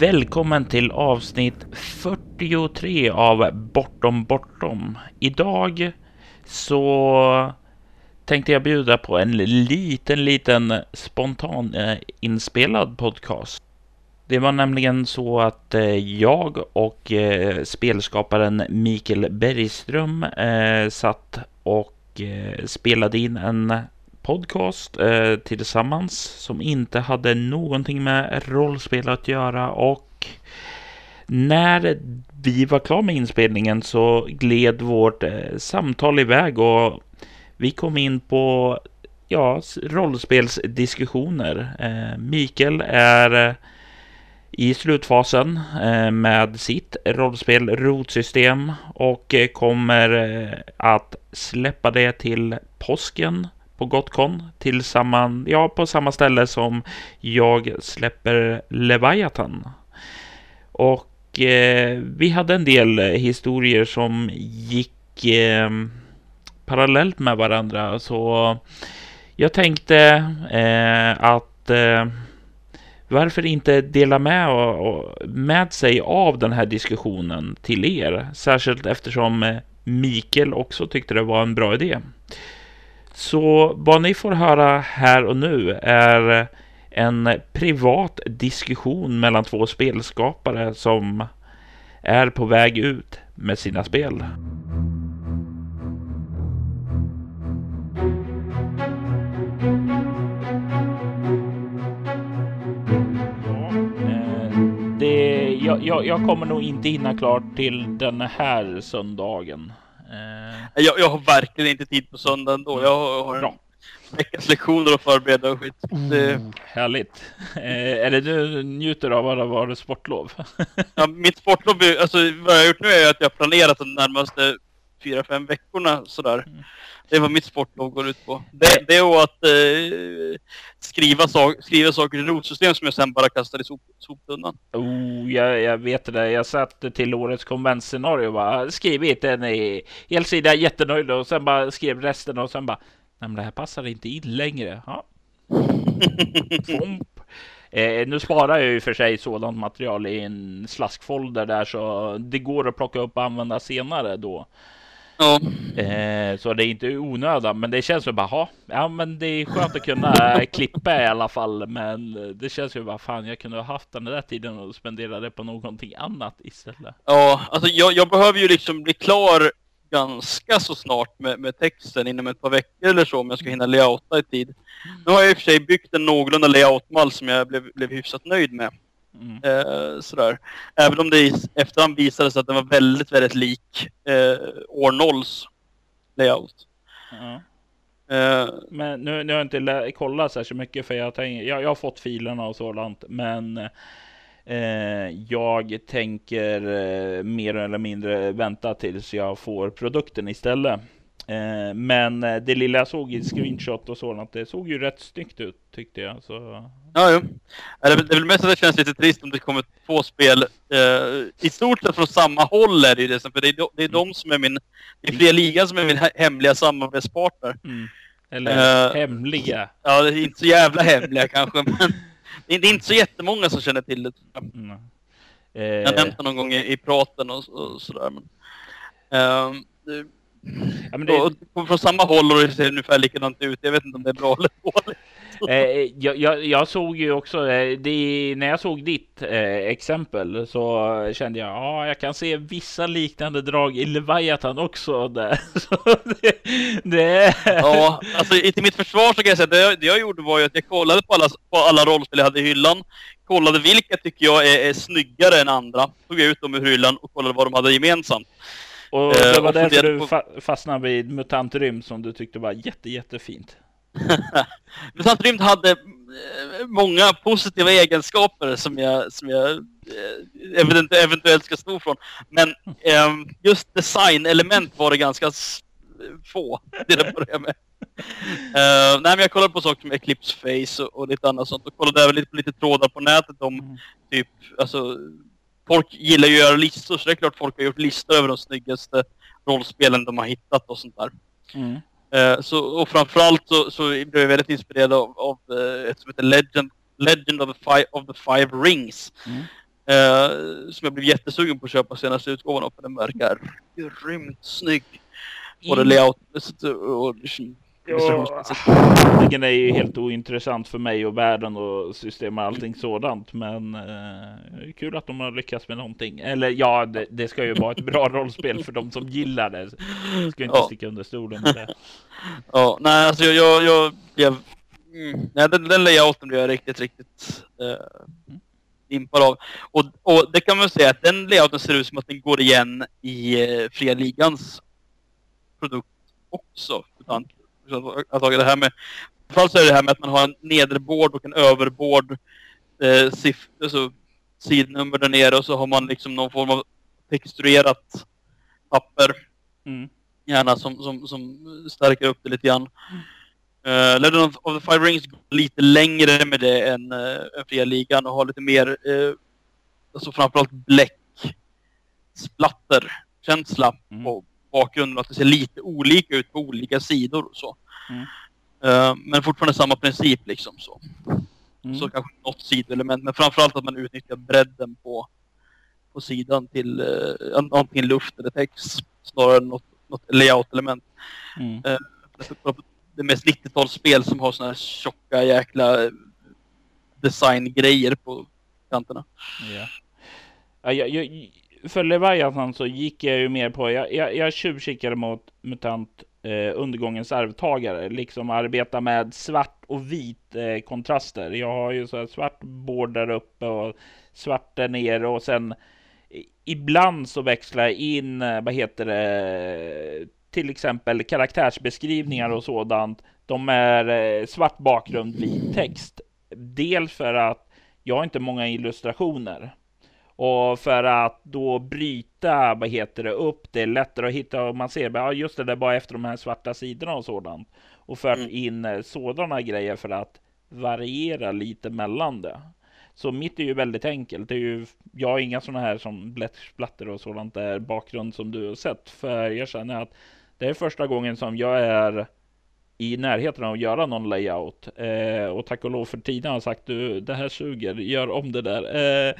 Välkommen till avsnitt 43 av Bortom Bortom. Idag så tänkte jag bjuda på en liten, liten spontan eh, inspelad podcast. Det var nämligen så att eh, jag och eh, spelskaparen Mikael Bergström eh, satt och eh, spelade in en podcast eh, tillsammans som inte hade någonting med rollspel att göra och när vi var klara med inspelningen så gled vårt eh, samtal iväg och vi kom in på ja, rollspelsdiskussioner. Eh, Mikael är eh, i slutfasen eh, med sitt rollspel rotsystem och eh, kommer eh, att släppa det till påsken på Gotcon tillsammans, ja, på samma ställe som jag släpper Leviathan. Och eh, vi hade en del historier som gick eh, parallellt med varandra, så jag tänkte eh, att eh, varför inte dela med, och, och, med sig av den här diskussionen till er? Särskilt eftersom eh, Mikael också tyckte det var en bra idé. Så vad ni får höra här och nu är en privat diskussion mellan två spelskapare som är på väg ut med sina spel. Eh, det, jag, jag, jag, kommer nog inte hinna klart till den här söndagen. Jag, jag, har verkligen inte tid på söndagen då. Jag har Bra. veckas lektioner att förbereda och skit. Oh, det... Härligt. Eh, är det du njuter av att vara sportlov? ja, mitt sportlov, alltså vad jag har gjort nu är att jag har planerat de närmaste fyra, fem veckorna sådär. Mm. Det är vad mitt sportlov går ut på. Det, det är att eh, skriva, so skriva saker i rotsystem som jag sen bara kastar i sop soptunnan. Oh, jag, jag vet det. Jag satt till årets konventscenario och bara skrivit en i hel sida jättenöjd och sen bara skrev resten och sen bara Nej, men det här passar inte in längre. Ja. Eh, nu sparar jag ju för sig sådant material i en slaskfolder där så det går att plocka upp och använda senare då. Ja. Eh, så det är inte onödan, men det känns ju bara, ha, ja men det är skönt att kunna klippa i alla fall. Men det känns ju bara, fan jag kunde ha haft den där tiden och spendera det på någonting annat istället. Ja, alltså jag, jag behöver ju liksom bli klar ganska så snart med, med texten inom ett par veckor eller så om jag ska hinna layouta i tid. Nu har jag i och för sig byggt en någorlunda layoutmall som jag blev, blev hyfsat nöjd med. Mm. Eh, sådär. Även om det i efterhand visade sig att den var väldigt, väldigt lik eh, år nolls layout. Mm. Men nu, nu har jag inte kollat särskilt mycket för jag, tänk, jag, jag har fått filerna och sådant. Men eh, jag tänker mer eller mindre vänta tills jag får produkten istället. Eh, men eh, det lilla jag såg i screenshot och sådant, det såg ju rätt snyggt ut tyckte jag. Så... Ja, jo. Det är, väl, mest att det känns lite trist om det kommer två spel eh, i stort sett från samma håll är det för det är, det är de som är min, det är Fria Ligan som är min hemliga samarbetspartner. Mm. Eller uh, hemliga. Ja, det är inte så jävla hemliga kanske, men det är, inte så jättemånga som känner till det. Mm. Uh, jag har nämnt det någon gång i, i praten och, och sådär. Men, uh, Ja, det... och, från samma håll och det ser ungefär likadant ut. Jag vet inte om det är bra eller dåligt. Eh, jag, jag, jag, såg ju också, eh, det, när jag såg ditt eh, exempel så kände jag, ja, jag kan se vissa liknande drag i Leviathan också där. det, det... Ja, alltså till mitt försvar så kan jag säga, det, det jag gjorde var ju att jag kollade på alla, på alla rollspel jag hade i hyllan, kollade vilka tycker jag är, är snyggare än andra, tog jag ut dem ur hyllan och kollade vad de hade gemensamt. Och det var därför du fa fastnade vid MUTANT Rymd som du tyckte var jätte, jättefint. MUTANT Rymd hade eh, många positiva egenskaper som jag, som jag eh, eventuellt ska stå från. Men eh, just designelement var det ganska få till att börja med. Uh, nej men jag kollade på saker som Eclipse Face och, och lite annat sånt och kollade även lite på lite trådar på nätet om mm. typ, alltså folk gillar ju att göra listor, så det är klart folk har gjort listor över de snyggaste rollspelen de har hittat och sånt där. Mm. Uh, så, och framförallt så, så blev jag väldigt inspirerad av, av uh, ett som heter Legend, Legend of, the five, of the Five Rings. Mm. Eh, som jag blev jättesugen på att köpa senaste utgåvan av för den verkar grymt snygg. Både Mm. layout och handlingen är ju helt ointressant för mig och världen och system och allting sådant. Men eh, kul att de har lyckats med någonting. Eller ja, det, det ska ju vara ett bra rollspel för de som gillar det. Ska inte Ja. sticka under stolen med det. Ja, nej alltså jag, jag, jag. Mm, nej, den, den layouten blev jag riktigt, riktigt eh, impad av. Och, och det kan man säga att den layouten ser ut som att den går igen i eh, Fria Ligans produkt också. Utan, att tagit det här med... Framförallt så är det här med att man har en nederbord och en överbord. Eh, siff, alltså, sidnummer där nere och så har man liksom någon form av texturerat papper Mm. gärna som, som, som stärker upp det lite grann. Uh, Legend of, of the Five Rings går lite längre med det än, uh, än Fria Ligan och har lite mer, uh, alltså framförallt bläck, splatter, känsla Mm. på bakgrunden. Att det ser lite olika ut på olika sidor och så. Mm. Eh, men fortfarande samma princip liksom så. Mm. Så kanske något sidoelement, men framförallt att man utnyttjar bredden på, på sidan till uh, antingen luft eller text snarare än något, något layout-element. Mm. Det är mest 90-talsspel som har såna här tjocka jäkla eh, designgrejer på kanterna. Ja. Ja, jag, jag, för Leviathan så gick jag ju mer på, jag, jag, jag tjuvkikade mot MUTANT eh, Undergångens arvtagare, liksom arbeta med svart och vit eh, kontraster. Jag har ju så här svart bord där uppe och svart där nere och sen ibland så växlar jag in, eh, vad heter det, till exempel karaktärsbeskrivningar och sådant. De är eh, svart bakgrund, vit text. Dels för att jag har inte många illustrationer. Och för att då bryta, vad heter det, upp det är lättare att hitta och man ser, ja just det, det är bara efter de här svarta sidorna och sådant. Och fört Mm. in eh, sådana grejer för att variera lite mellan det. Så mitt är ju väldigt enkelt. Det är ju, jag har inga sådana här som blättsplatter och sådant där bakgrund som du har sett. För jag känner att det är första gången som jag är i närheten av att göra någon layout. Eh, och tack och lov för Tina har sagt du, det här suger, gör om det där. Eh,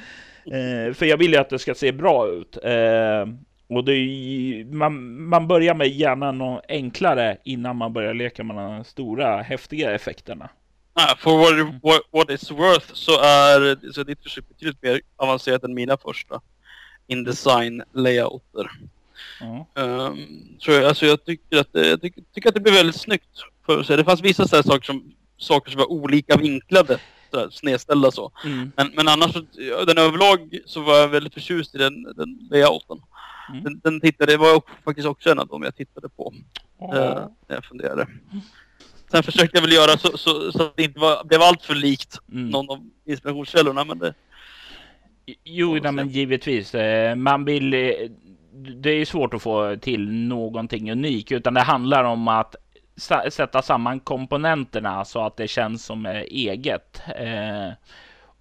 eh, för jag vill ju att det ska se bra ut. Eh, och det ju- man, man börjar med gärna något enklare innan man börjar leka med de stora häftiga effekterna. Ah, for what, what, what it's worth så är så ditt försök betydligt mer avancerat än mina första indesign layouter. Ja. Um, så jag, alltså jag tycker att det, jag tycker, tycker att det blir väldigt snyggt. För säga. Det fanns vissa så saker som saker som var olika vinklade, så snedställda så. Mm. Men, men annars, den överlag så var jag väldigt förtjust i den, den layouten. Mm. Den, den tittade, det var faktiskt också en av dem jag tittade på. Eh, när jag funderade. Sen försökte jag väl göra så, så, så att det inte var, blev allt för likt Mm. någon av inspirationskällorna. Men det, Jo, nej, men givetvis. eh, Man vill... eh, Det är svårt att få till någonting unikt, utan det handlar om att sätta samman komponenterna så att det känns som eh, eget. Eh,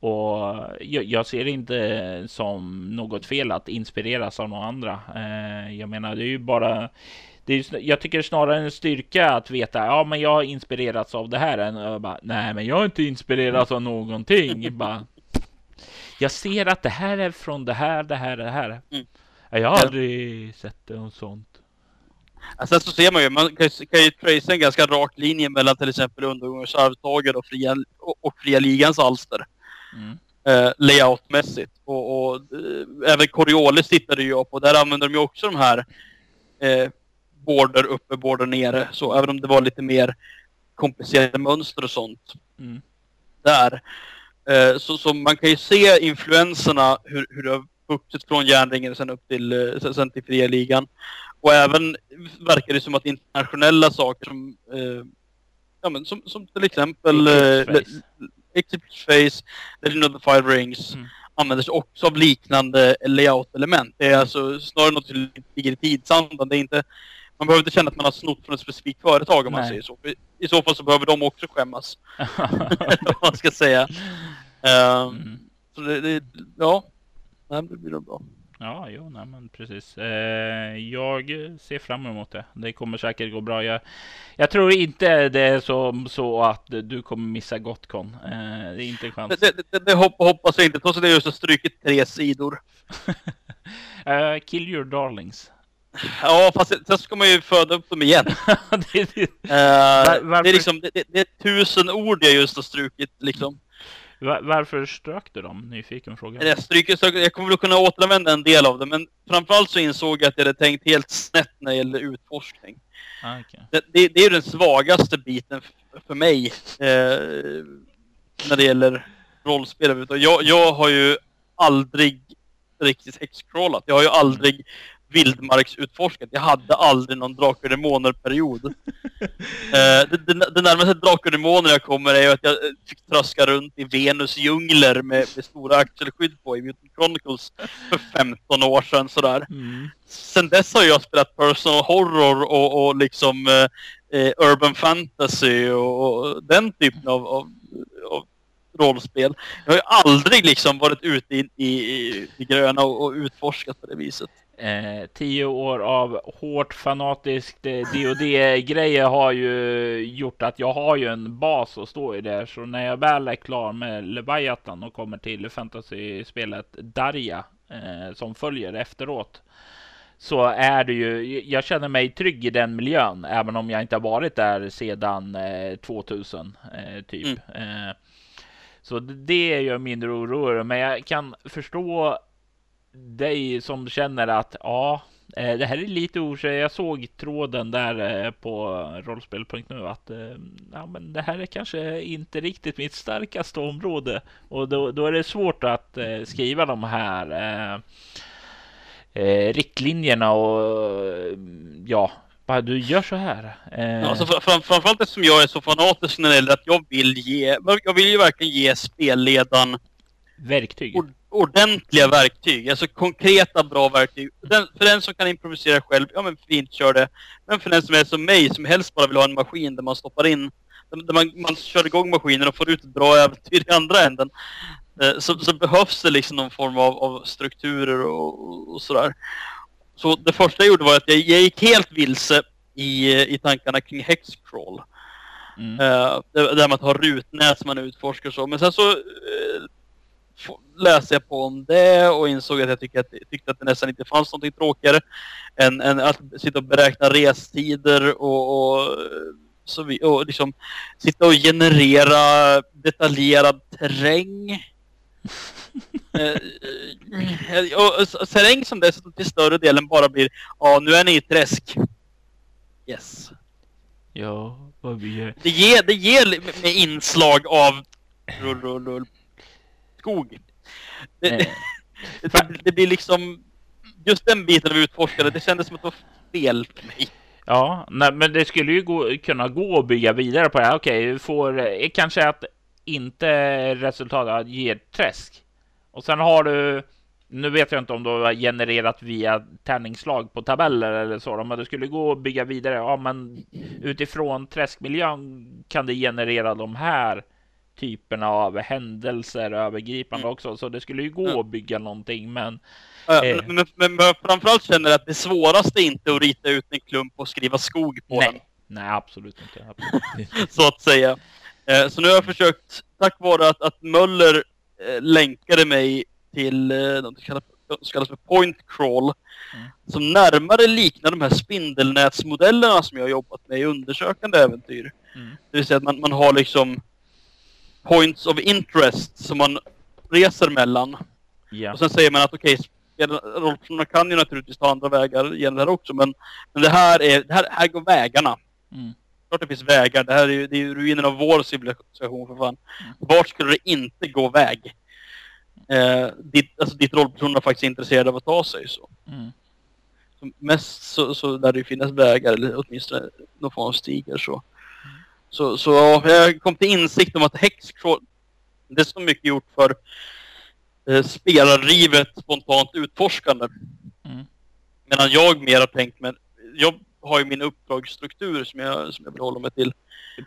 och jag, jag ser det inte som något fel att inspireras av några andra. Eh, jag menar, det är ju bara det är, jag tycker snarare en styrka att veta, ja men jag har inspirerats av det här än bara, nej men jag har inte inspirerats av någonting. bara, jag ser att det här är från det här, det här, det här. Mm. Ja, Jag har aldrig sett något sånt. Ja, Sen så ser man ju, man kan, ju- kan ju tracea en ganska rak linje mellan till exempel Undergångens arvtagare och Fria, och, och fria Ligans alster. Mm. Eh, layoutmässigt. Och, och eh, även Coriolis tittade jag på. Där använder de ju också de här eh, border uppe, border nere. Så även om det var lite mer komplicerade mönster och sånt Mm. där. Eh, så, så man kan ju se influenserna hur, hur det har vuxit från järnringen sen upp till, eh, sen, sen till fria ligan. Och även verkar det som att internationella saker som, eh, ja, men som, som till exempel Eclipse eh, Face. Legend of the Five Rings Mm. använder sig också av liknande layout-element. Det är alltså snarare något som ligger i tidsandan. Det är inte, man behöver inte känna att man har snott från ett specifikt företag om man Nej. säger så. För I så fall så behöver de också skämmas. Eller vad man ska säga. Ehm, Mm. Så det, det ja, Nej, det blir nog bra. Ja, jo, nej, men precis. Eh, jag ser fram emot det. Det kommer säkert gå bra. Jag, jag tror inte det är så, så att du kommer missa Gotcon. Eh, det är inte en chans. Det, det, det hopp, hoppas jag inte, trots att jag just har strukit tre sidor. eh, kill your darlings. Ja, fast sen ska man ju föda upp dem igen. det, uh, Var, det, är liksom, det, det, är tusen ord jag just har strukit liksom. Var, varför strök du dem? Nyfiken fråga. Jag, stryker, jag kommer väl kunna återanvända en del av det, men framförallt så insåg jag att jag hade tänkt helt snett när det gäller utforskning. Ah, okay. det, det, det, är den svagaste biten för mig eh, när det gäller rollspel. Jag, jag har ju aldrig riktigt hexcrawlat. Jag har ju aldrig vildmarksutforskat. Jag hade aldrig någon Drakar Demoner-period. uh, det, det, det närmaste Drakar Demoner jag kommer är att jag eh, fick tröska runt i Venus djungler med, med stora axelskydd på i Mutant Chronicles för 15 år sedan sådär. Mm. Sen dess har jag spelat personal horror och, och liksom uh, uh, urban fantasy och, och, den typen av, av, av rollspel. Jag har ju aldrig liksom varit ute i, i, i, i gröna och, och utforskat på det viset. Eh, tio år av hårt fanatiskt eh, DoD-grejer har ju gjort att jag har ju en bas att stå i där. Så när jag väl är klar med Leviathan och kommer till fantasy-spelet Darja eh, som följer efteråt så är det ju, jag känner mig trygg i den miljön, även om jag inte har varit där sedan eh, 2000 eh, typ. Mm. Så det är ju mindre orolig, men jag kan förstå dig som känner att ja, eh, det här är lite osäkert. Jag såg tråden där eh, på rollspel.nu att eh, ja, men det här är kanske inte riktigt mitt starkaste område och då, då är det svårt att skriva de här eh, riktlinjerna och ja, bara du gör så här. Eh... Alltså fram, framförallt eftersom jag är så fanatisk när det gäller att jag vill ge, jag vill ju verkligen ge spelledaren verktyg ordentliga verktyg, alltså konkreta bra verktyg. Den, för den som kan improvisera själv, ja men fint, kör det. Men för den som är som mig, som helst bara vill ha en maskin där man stoppar in, där man, man kör igång maskinen och får ut ett bra äventyr i andra änden. Eh, så, så, behövs det liksom någon form av, av strukturer och, och, sådär. Så det första jag gjorde var att jag, jag gick helt vilse i, i tankarna kring Hexcrawl. Mm. Uh, där man har rutnät som man utforskar så. Men sen så uh, läste jag på om det och insåg att jag tyckte att, tyckte att det nästan inte fanns något tråkigare än, än att sitta och beräkna restider och, och så vi, och liksom sitta och generera detaljerad terräng. eh, och, och terräng som dessutom till större delen bara blir ja, nu är ni i träsk. Yes. Ja, vad vi gör. Det ger, det ger med inslag av rull, rull, rull skog. Det, det, det, blir liksom... Just den biten av utforskare, det kändes som att det var fel för mig. Ja, nej, men det skulle ju gå, kunna gå att bygga vidare på det. Okej, okay, får eh, kanske att inte resultatet ger träsk. Och sen har du, nu vet jag inte om du har genererat via tärningsslag på tabeller eller så, men det skulle gå att bygga vidare. Ja, men utifrån träskmiljön kan det generera de här typerna av händelser övergripande mm. också. Så det skulle ju gå att bygga någonting, men... Ja, eh... men, men, men, framförallt känner jag att det svåraste är inte att rita ut en klump och skriva skog på Nej. den. Nej, absolut inte. Absolut. så att säga. Eh, så nu har jag försökt, tack vare att, att Möller eh, länkade mig till eh, något som kallas, som kallas för point crawl, mm. som närmare liknar de här spindelnätsmodellerna som jag har jobbat med i undersökande äventyr. Mm. Det vill säga att man, man har liksom points of interest som man reser mellan. Yeah. Och sen säger man att okej, okay, rollpersonerna kan ju naturligtvis ta andra vägar genom det här också, men, men det här är, det här, här går vägarna. Mm. Klart det finns vägar, det här är ju, det är ju ruinen av vår civilisation för fan. Mm. Vart skulle det inte gå väg? Eh, dit, alltså dit rollpersonerna faktiskt är intresserade av att ta sig så. Mm. så mest så, så där det finnas vägar, eller åtminstone någon form av stigar så. Så, så jag kom till insikt om att Hexcrawl, det är så mycket gjort för eh, spelarrivet spontant utforskande. Mm. Medan jag mer har tänkt, men jag har ju min uppdragsstruktur som jag, som jag vill hålla mig till.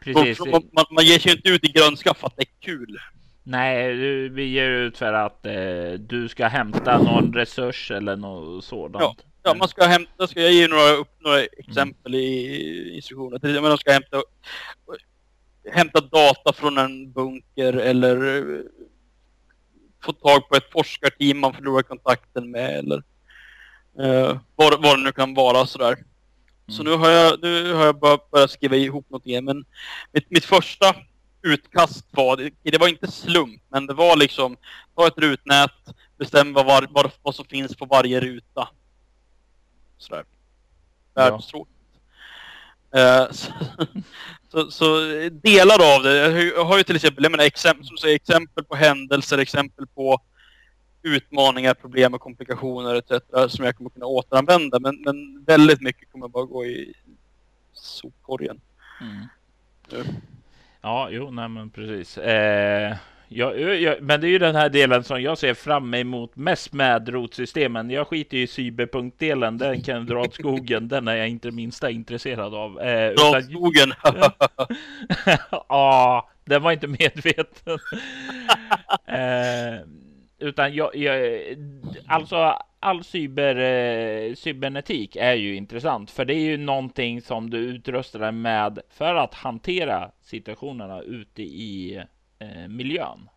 Precis. Man, man, man ger sig inte ut i grönska för att det är kul. Nej, vi ger ut för att eh, du ska hämta någon resurs eller något sådant. Ja, ja man ska hämta, ska jag ge några, upp några exempel mm. i instruktioner. Till exempel, man ska hämta, hämta data från en bunker eller eh, få tag på ett forskarteam man förlorar kontakten med eller uh, vad, vad det nu kan vara sådär. Mm. Så nu har jag, nu har jag börjat, börjat skriva ihop något igen, men mitt, mitt första utkast var, det, det var inte slump, men det var liksom ta ett rutnät, bestämma var, vad, vad som finns på varje ruta. Sådär. Världstråkigt. Ja. Uh, så, så, så, delar av det, jag har ju till exempel, jag menar, exempel, som säger, exempel på händelser, exempel på utmaningar, problem och komplikationer etc. som jag kommer kunna återanvända. Men, men väldigt mycket kommer bara gå i sopkorgen. Mm. Ja, jo, nej men precis. Eh, ja, ja, men det är ju den här delen som jag ser fram emot mest med rotsystemen. Jag skiter ju i cyberpunktdelen, den kan dra åt skogen. den är jag inte minsta intresserad av. Eh, dra åt skogen? ja, den var inte medveten. eh, utan jag, jag, alltså all cyber, eh, cybernetik är ju intressant, för det är ju någonting som du utrustar med för att hantera situationerna ute i Eh, miljön.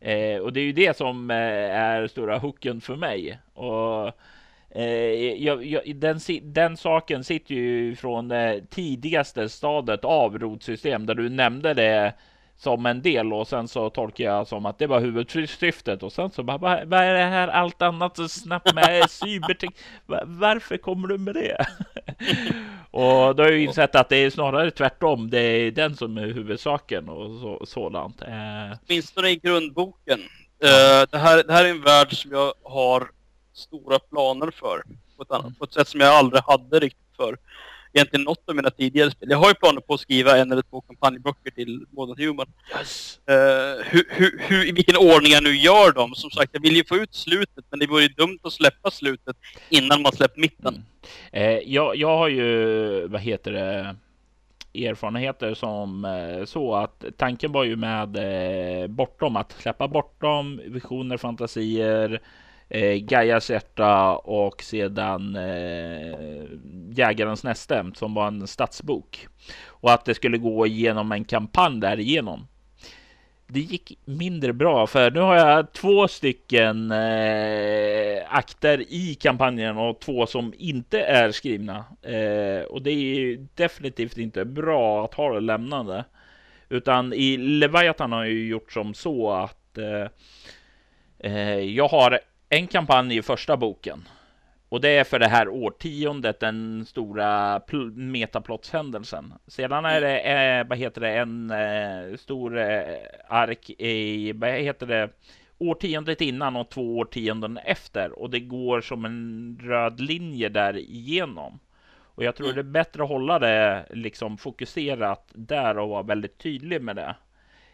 Eh, och det är ju det som eh, är stora hooken för mig. Och eh, jag, jag, den, den, saken sitter ju från eh, tidigaste stadiet av rotsystem där du nämnde det som en del och sen så tolkar jag som att det var huvudsyftet och sen så bara vad, är det här allt annat så snabbt med cybertek varför kommer du med det? och då har jag ju insett att det är snarare tvärtom. Det är den som är huvudsaken och så, sådant. Eh. Åtminstone i grundboken. Uh, det, här, det här är en värld som jag har stora planer för på ett, annat, mm. på ett sätt som jag aldrig hade riktigt för egentligen något av mina tidigare spel. Jag har ju planer på att skriva en eller två kampanjböcker till Modern Human. Yes. Uh, hur, hur, hur, I vilken ordning jag nu gör dem. Som sagt, jag vill ju få ut slutet, men det vore ju dumt att släppa slutet innan man släppt mitten. Mm. Uh, jag, jag har ju, vad heter det, erfarenheter som uh, så att tanken var ju med bortom att släppa bortom visioner, fantasier, eh, Gaias hjärta och sedan eh, Jägarens näste som var en stadsbok. Och att det skulle gå igenom en kampanj därigenom. Det gick mindre bra för nu har jag två stycken eh, akter i kampanjen och två som inte är skrivna. Eh, och det är definitivt inte bra att ha det lämnande. Utan i Leviathan har jag gjort som så att eh, eh jag har en kampanj i första boken. Och det är för det här årtiondet, den stora metaplotshändelsen. Sedan är det, eh, vad heter det, en eh, stor eh, ark i, vad heter det, årtiondet innan och två årtionden efter. Och det går som en röd linje där igenom. Och jag tror mm. det är bättre att hålla det liksom fokuserat där och vara väldigt tydlig med det.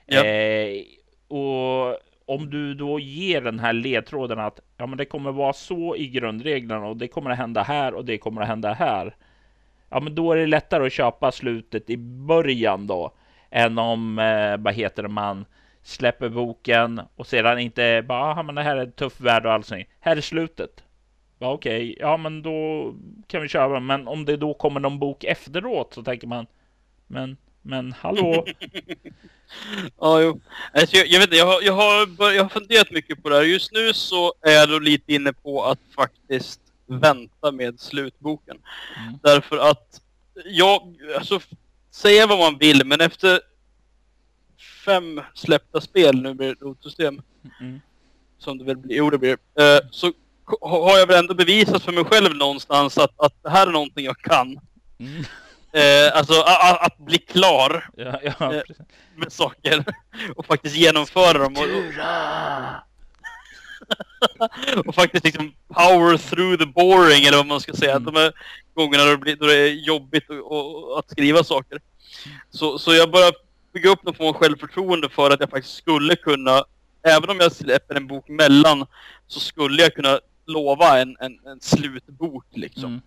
Ja. Eh, och om du då ger den här ledtråden att ja, men det kommer vara så i grundreglerna och det kommer att hända här och det kommer att hända här. Ja, men då är det lättare att köpa slutet i början då än om eh, vad heter det man släpper boken och sedan inte bara ja, men det här är en tuff värld och allting. Här är slutet. Ja, okej, okay. ja, men då kan vi köra. Men om det då kommer någon bok efteråt så tänker man. Men men hallå? ja, jo. Alltså, jag, jag, vet inte, jag har, jag, har, jag har funderat mycket på det här. Just nu så är jag lite inne på att faktiskt vänta med slutboken. Mm. Därför att jag, alltså säga vad man vill, men efter fem släppta spel nu med rotsystem, mm. som det väl blir, jo det blir, eh, så har jag väl ändå bevisat för mig själv någonstans att, att det här är någonting jag kan. Mm. Eh, alltså att, att bli klar ja, ja, eh, med saker och faktiskt genomföra dem. Och, och, faktiskt liksom power through the boring eller vad man ska säga. Mm. De här gångerna då det, blir, då det är jobbigt och, och, att skriva saker. Så, så jag börjar bygga upp någon form av självförtroende för att jag faktiskt skulle kunna, även om jag släpper en bok mellan, så skulle jag kunna lova en, en, en slutbok liksom. Mm.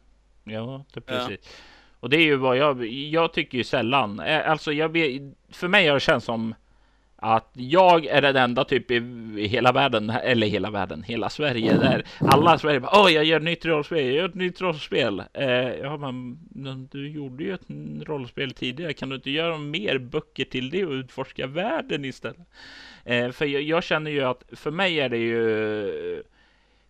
Ja, det är precis. Ja. Och det är ju vad jag, jag tycker ju sällan, eh, alltså jag, för mig har det känts som att jag är den enda typ i hela världen, eller hela världen, hela Sverige, där alla Sverige bara, åh, jag gör ett nytt rollspel, jag gör ett nytt rollspel. Eh, ja, men du gjorde ju ett rollspel tidigare, kan du inte göra mer böcker till det och utforska världen istället? Eh, för jag, jag, känner ju att för mig är det ju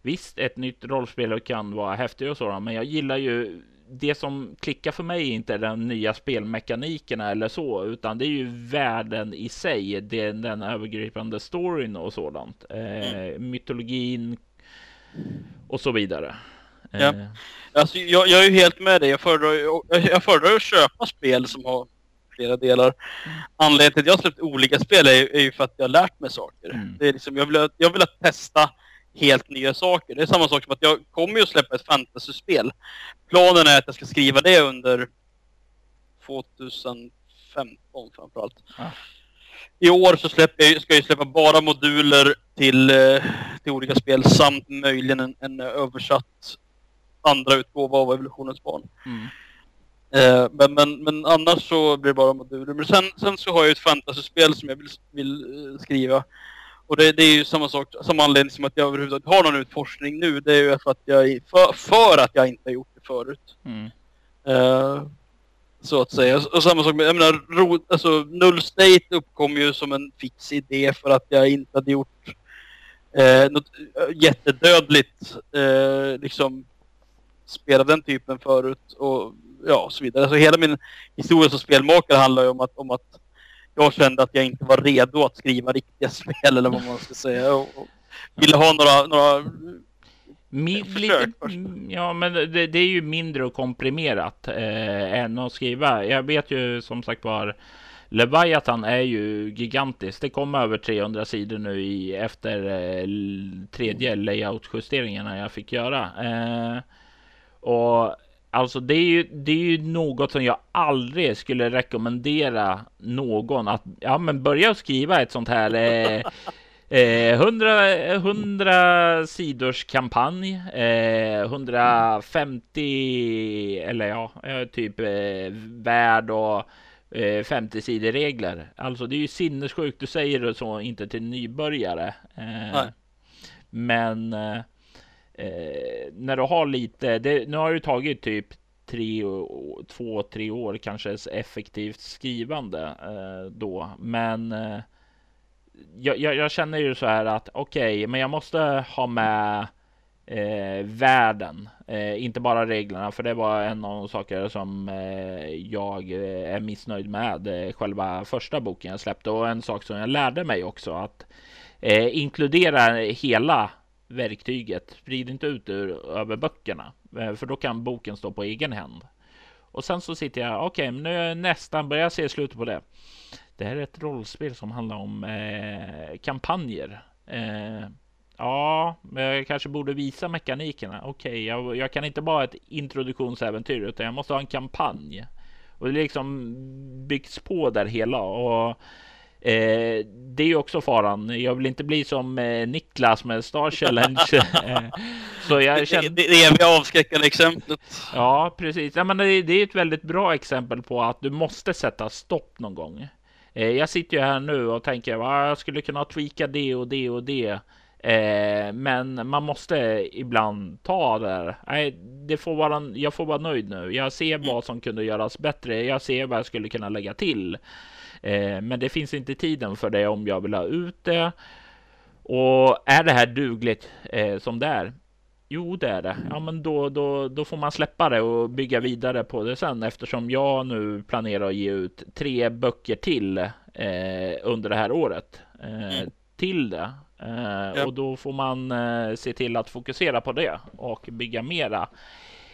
visst, ett nytt rollspel kan vara häftigt och sådant, men jag gillar ju det som klickar för mig är inte de nya spelmekanikerna eller så, utan det är ju världen i sig, det, den övergripande storyn och sådant. Eh, mm. mytologin och så vidare. Ja. Eh. Alltså, jag, jag, är ju helt med dig. Jag föredrar, jag, jag föredrar att köpa spel som har flera delar. Anledningen till att jag har släppt olika spel är, är ju för att jag har lärt mig saker. Mm. Det är liksom, jag, vill, jag vill testa helt nya saker. Det är samma sak som att jag kommer ju att släppa ett fantasyspel. Planen är att jag ska skriva det under 2015 framförallt. Ja. I år så släpper jag, ska jag släppa bara moduler till, eh, till olika spel samt möjligen en, en översatt andra utgåva av Evolutionens barn. Mm. Eh, men, men, men annars så blir det bara moduler. Men sen, sen så har jag ett fantasyspel som jag vill, vill uh, skriva. Och det, det, är ju samma sak, samma anledning som att jag överhuvudtaget har någon utforskning nu. Det är ju för att jag, för, för att jag inte har gjort det förut. Mm. Uh, så att säga. Och samma sak med, jag menar, ro, alltså Null State uppkom ju som en fix idé för att jag inte hade gjort eh, något jättedödligt, eh, liksom spela den typen förut och ja, så vidare. Alltså hela min historia som spelmakare handlar ju om att, om att jag kände att jag inte var redo att skriva riktiga spel eller vad man ska säga. Och, och ville ha några, några Min, lite, ja, men det, det, är ju mindre och komprimerat eh, än att skriva. Jag vet ju som sagt var Leviathan är ju gigantiskt. Det kom över 300 sidor nu i, efter eh, tredje layout-justeringarna jag fick göra. Eh, och Alltså det är, ju, det är ju något som jag aldrig skulle rekommendera någon att ja, men börja skriva ett sånt här eh, eh, 100, 100 sidors kampanj, eh, 150 eller ja, eh, typ eh, värld och eh, 50 sidor regler. Alltså det är ju sinnessjukt. Du säger det så inte till nybörjare. Eh, men eh, när du har lite, det, nu har det tagit typ tre, två, tre år kanske effektivt skrivande eh, då, men eh, jag, jag, jag, känner ju så här att okej, okay, men jag måste ha med eh, världen, eh, inte bara reglerna, för det var en av de saker som eh, jag eh, är missnöjd med eh, själva första boken jag släppte. Och en sak som jag lärde mig också att eh, inkludera hela verktyget. Sprid inte ut ur, över böckerna, eh, för då kan boken stå på egen hand. Och sen så sitter jag, okej, okay, nu är jag nästan börjar se slutet på det. Det här är ett rollspel som handlar om eh, kampanjer. Eh, ja, jag kanske borde visa mekanikerna. Okej, okay, jag, jag, kan inte bara ett introduktionsäventyr, utan jag måste ha en kampanj. Och det liksom byggs på där hela och Eh, det är ju också faran. Jag vill inte bli som eh, Niklas med Star Challenge. Eh, så jag känner... Det, det är vi avskräckande exemplet. Ja, precis. Ja, men det, det, är ett väldigt bra exempel på att du måste sätta stopp någon gång. Eh, jag sitter ju här nu och tänker att jag skulle kunna tweaka det och det och det. Eh, men man måste ibland ta det. Nej, det får vara, jag får vara nöjd nu. Jag ser mm. vad som kunde göras bättre. Jag ser vad jag skulle kunna lägga till. Eh, men det finns inte tiden för det om jag vill ha ut det. Och är det här dugligt eh, som det är? Jo, det är det. Ja, men då, då, då får man släppa det och bygga vidare på det sen eftersom jag nu planerar att ge ut tre böcker till eh, under det här året eh, mm. till det. Eh, ja. Och då får man eh, se till att fokusera på det och bygga mera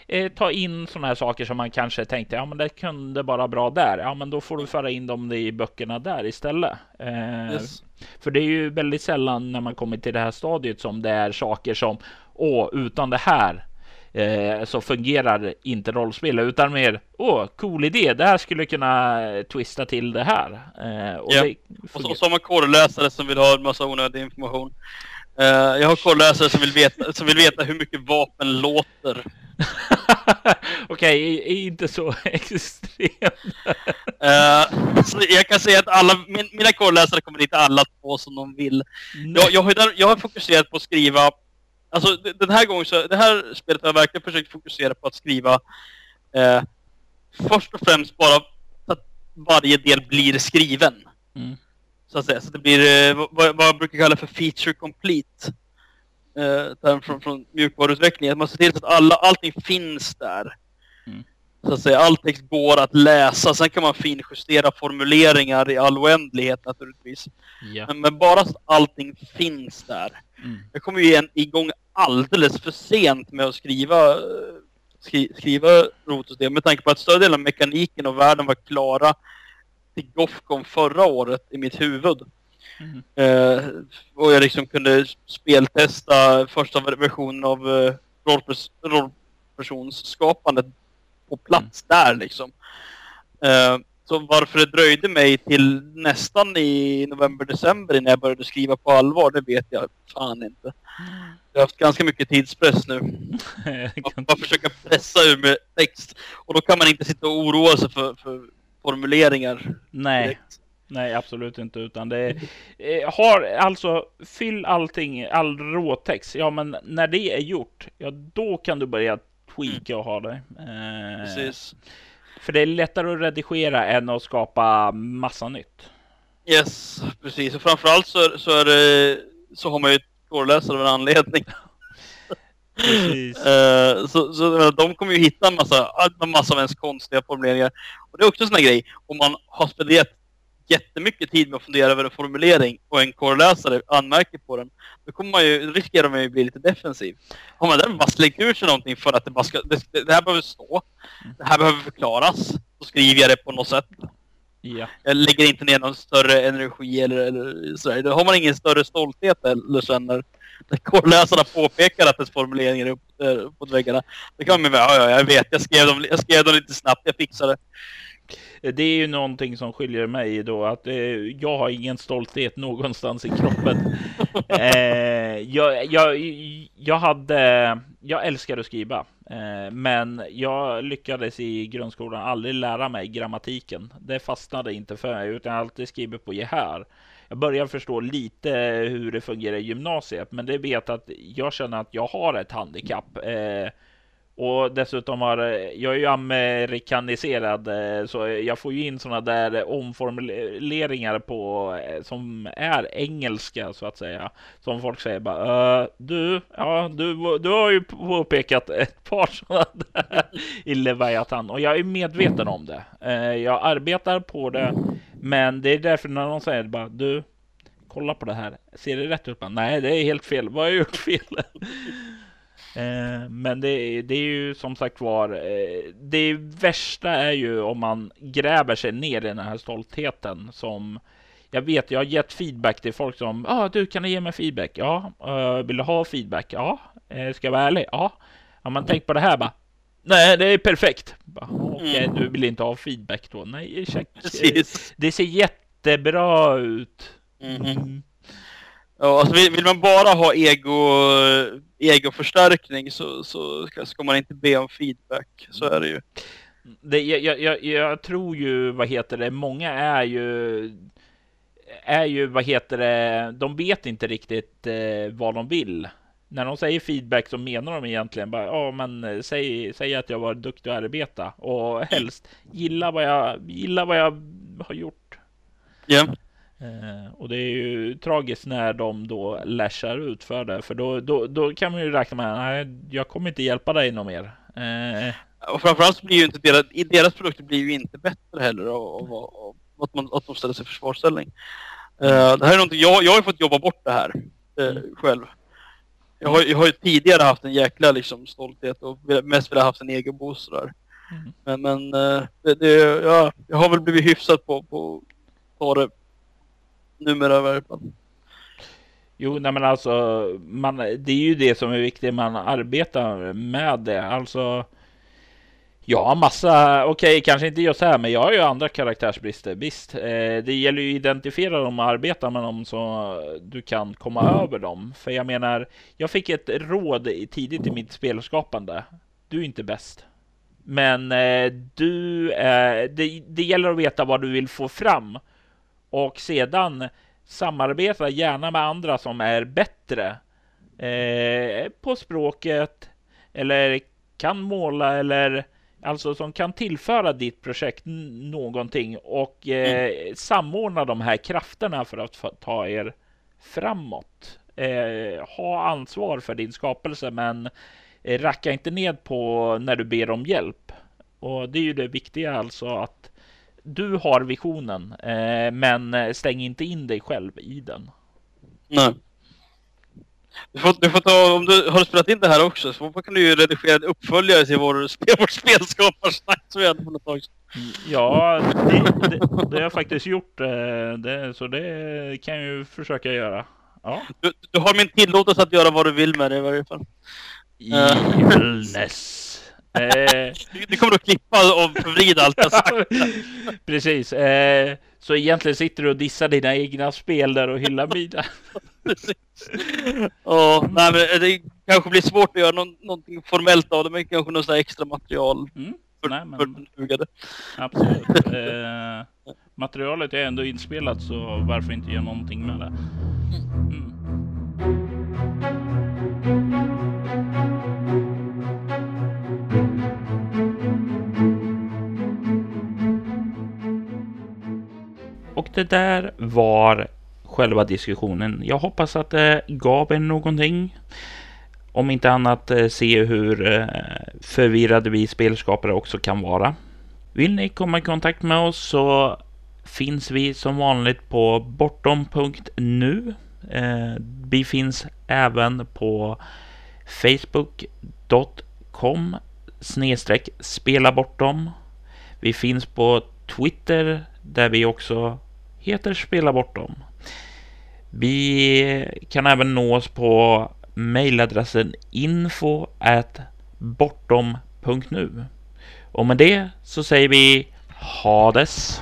eh, ta in sådana här saker som man kanske tänkte, ja men det kunde bara bra där. Ja men då får du föra in dem i böckerna där istället. Eh, yes. För det är ju väldigt sällan när man kommer till det här stadiet som det är saker som, åh, utan det här eh, så fungerar inte rollspel utan mer åh, cool idé. Det här skulle kunna twista till det här. Eh, och, ja. det och, så, och så har man kodläsare som vill ha en massa onödig information. Uh, jag har kodläsare som vill veta, som vill veta hur mycket vapen låter. Okej, okay, inte så extremt. uh, så jag kan säga att alla, min, mina korrläsare kommer inte alla få som de vill. Jag, jag, har, jag har fokuserat på att skriva, alltså den här gången så, det här spelet har jag verkligen försökt fokusera på att skriva uh, först och främst bara så att varje del blir skriven. Mm. Så att säga, så det blir uh, vad, vad jag brukar kalla för feature complete eh, från, från mjukvaruutveckling. Att man ser till så att alla, allting finns där. Så att säga, all text går att läsa. Sen kan man finjustera formuleringar i all oändlighet naturligtvis. Ja. Men, men, bara så att allting finns där. Mm. Jag kommer ju igen, igång alldeles för sent med att skriva skri, skriva rotsystem med tanke på att större delen av mekaniken och världen var klara till Gothcon förra året i mitt huvud. Mm. Eh, och jag liksom kunde speltesta första versionen av eh, rollpers rollpersonsskapandet på plats mm. där liksom. Eh, så varför det dröjde mig till nästan i november-december innan jag började skriva på allvar, det vet jag fan inte. Jag har haft ganska mycket tidspress nu. Man bara försöka pressa ur med text. Och då kan man inte sitta och oroa sig för, för formuleringar. Nej. Direkt. Nej, absolut inte, utan det eh, har alltså fyll allting, all råtext. Ja, men när det är gjort, ja, då kan du börja tweaka och ha det. Eh, Precis. För det är lättare att redigera än att skapa massa nytt. Yes, precis. Och framförallt så, så, är det, så har man ju ett av en anledning. uh, så, så de kommer ju hitta en massa, en massa av ens konstiga formuleringar. Och det är också en sån här grej, om man har spenderat jättemycket tid med att fundera över en formulering och en korrläsare anmärker på den, då kommer man ju, riskerar man ju bli lite defensiv. Har man bara slängt ur sig någonting för att det bara ska, det, det här behöver stå, det här behöver förklaras, då skriver jag det på något sätt. Ja. Jag lägger inte ner någon större energi eller, eller sådär. Då har man ingen större stolthet eller känner när korrläsarna påpekar att ens formuleringar är upp, på väggarna. Då kan man med, ja, ja, jag vet, jag skrev, dem, jag skrev dem lite snabbt, jag fixade. Det är ju någonting som skiljer mig då att eh, jag har ingen stolthet någonstans i kroppen. eh, jag, jag, jag hade, jag älskar att skriva, eh, men jag lyckades i grundskolan aldrig lära mig grammatiken. Det fastnade inte för mig, utan jag alltid skrivit på gehör. Jag börjar förstå lite hur det fungerar i gymnasiet, men det vet att jag känner att jag har ett handikapp. Eh, och dessutom har eh, jag är ju amerikaniserad eh, så jag får ju in sådana där omformuleringar på eh, som är engelska så att säga. Som folk säger bara äh, du, ja du, du har ju påpekat ett par sådana där i Leviathan och jag är medveten om det. Jag arbetar på det, men det är därför när någon säger bara du, kolla på det här, ser det rätt ut? Nej, det är helt fel. Vad har jag gjort fel? Eh, men det, det, är ju som sagt var, eh, det värsta är ju om man gräver sig ner i den här stoltheten som jag vet, jag har gett feedback till folk som, ja ah, du kan ge mig feedback? Ja, uh, vill du ha feedback? Ja, uh, ska jag vara ärlig? Ja. Har man tänkt på det här bara, nej det är perfekt. Okej, okay, mm. du vill inte ha feedback då? Nej, check. Precis. Det ser jättebra ut. Mm. Mm. Ja, alltså vill, man bara ha ego, egoförstärkning så, så ska man inte be om feedback. Så är det ju. Det, jag, jag, jag tror ju, vad heter det, många är ju är ju, vad heter det, de vet inte riktigt eh, vad de vill. När de säger feedback så menar de egentligen bara, ja men eh, säg, säg att jag var duktig att arbeta och helst gilla vad jag, gilla vad jag har gjort. Ja. Eh, och det är ju tragiskt när de då lashar ut för det, för då, då, då kan man ju räkna med nej, jag kommer inte hjälpa dig något mer. Eh. Och framförallt blir ju inte deras, deras produkter blir ju inte bättre heller av, av, att, man, att de ställer sig i försvarsställning. Uh, det här är någonting, jag, jag har fått jobba bort det här uh, mm. själv. Jag har, jag har ju tidigare haft en jäkla liksom, stolthet och mest velat haft en egen boost där. Mm. Men, men uh, det, det, ja, jag har väl blivit hyfsad på, på att ta det numera i varje fall. Jo, nej men alltså, man, det är ju det som är viktigt, man arbetar med det. Alltså, ja, massa, okej, okay, kanske inte just här, men jag har ju andra karaktärsbrister. Visst, eh, det gäller ju att identifiera dem och arbeta med dem så du kan komma mm. över dem. För jag menar, jag fick ett råd tidigt i mitt spelskapande du är inte bäst. Men eh, du, eh, det, det gäller att veta vad du vill få fram och sedan samarbeta gärna med andra som är bättre eh, på språket eller kan måla eller alltså som kan tillföra ditt projekt någonting och eh, mm. samordna de här krafterna för att ta er framåt. Eh, ha ansvar för din skapelse, men eh, racka inte ned på när du ber om hjälp. Och det är ju det viktiga alltså att du har visionen, eh, men stäng inte in dig själv i den. Nej. Du får, du får ta, om du har spelat in det här också, så kan du ju redigera en uppföljare till vår, spel, vårt spelskaparsnack som vi hade för ett tag sedan. Ja, det, det, det, har jag faktiskt gjort, eh, det, så det kan jag ju försöka göra. Ja. Du, du har min tillåtelse att göra vad du vill med det i varje fall. Evilness. Eh, du kommer att klippa och förvrida allt jag sagt. Precis. Eh, så egentligen sitter du och dissar dina egna spel där och hyllar mina. oh, nej, men det kanske blir svårt att göra någon, någonting formellt av det, men kanske något extra material. Mm. För, nej, men... för Absolut. Eh, materialet är ändå inspelat, så varför inte göra någonting med det? Mm. Och det där var själva diskussionen. Jag hoppas att det gav er någonting. Om inte annat eh, se hur eh, förvirrade vi spelskapare också kan vara. Vill ni komma i kontakt med oss så finns vi som vanligt på bortom.nu. Eh, vi finns även på facebook.com snedstreck spela bortom. Vi finns på Twitter där vi också heter Spela bortom. Vi kan även nå oss på mejladressen info bortom.nu. Och med det så säger vi Hades!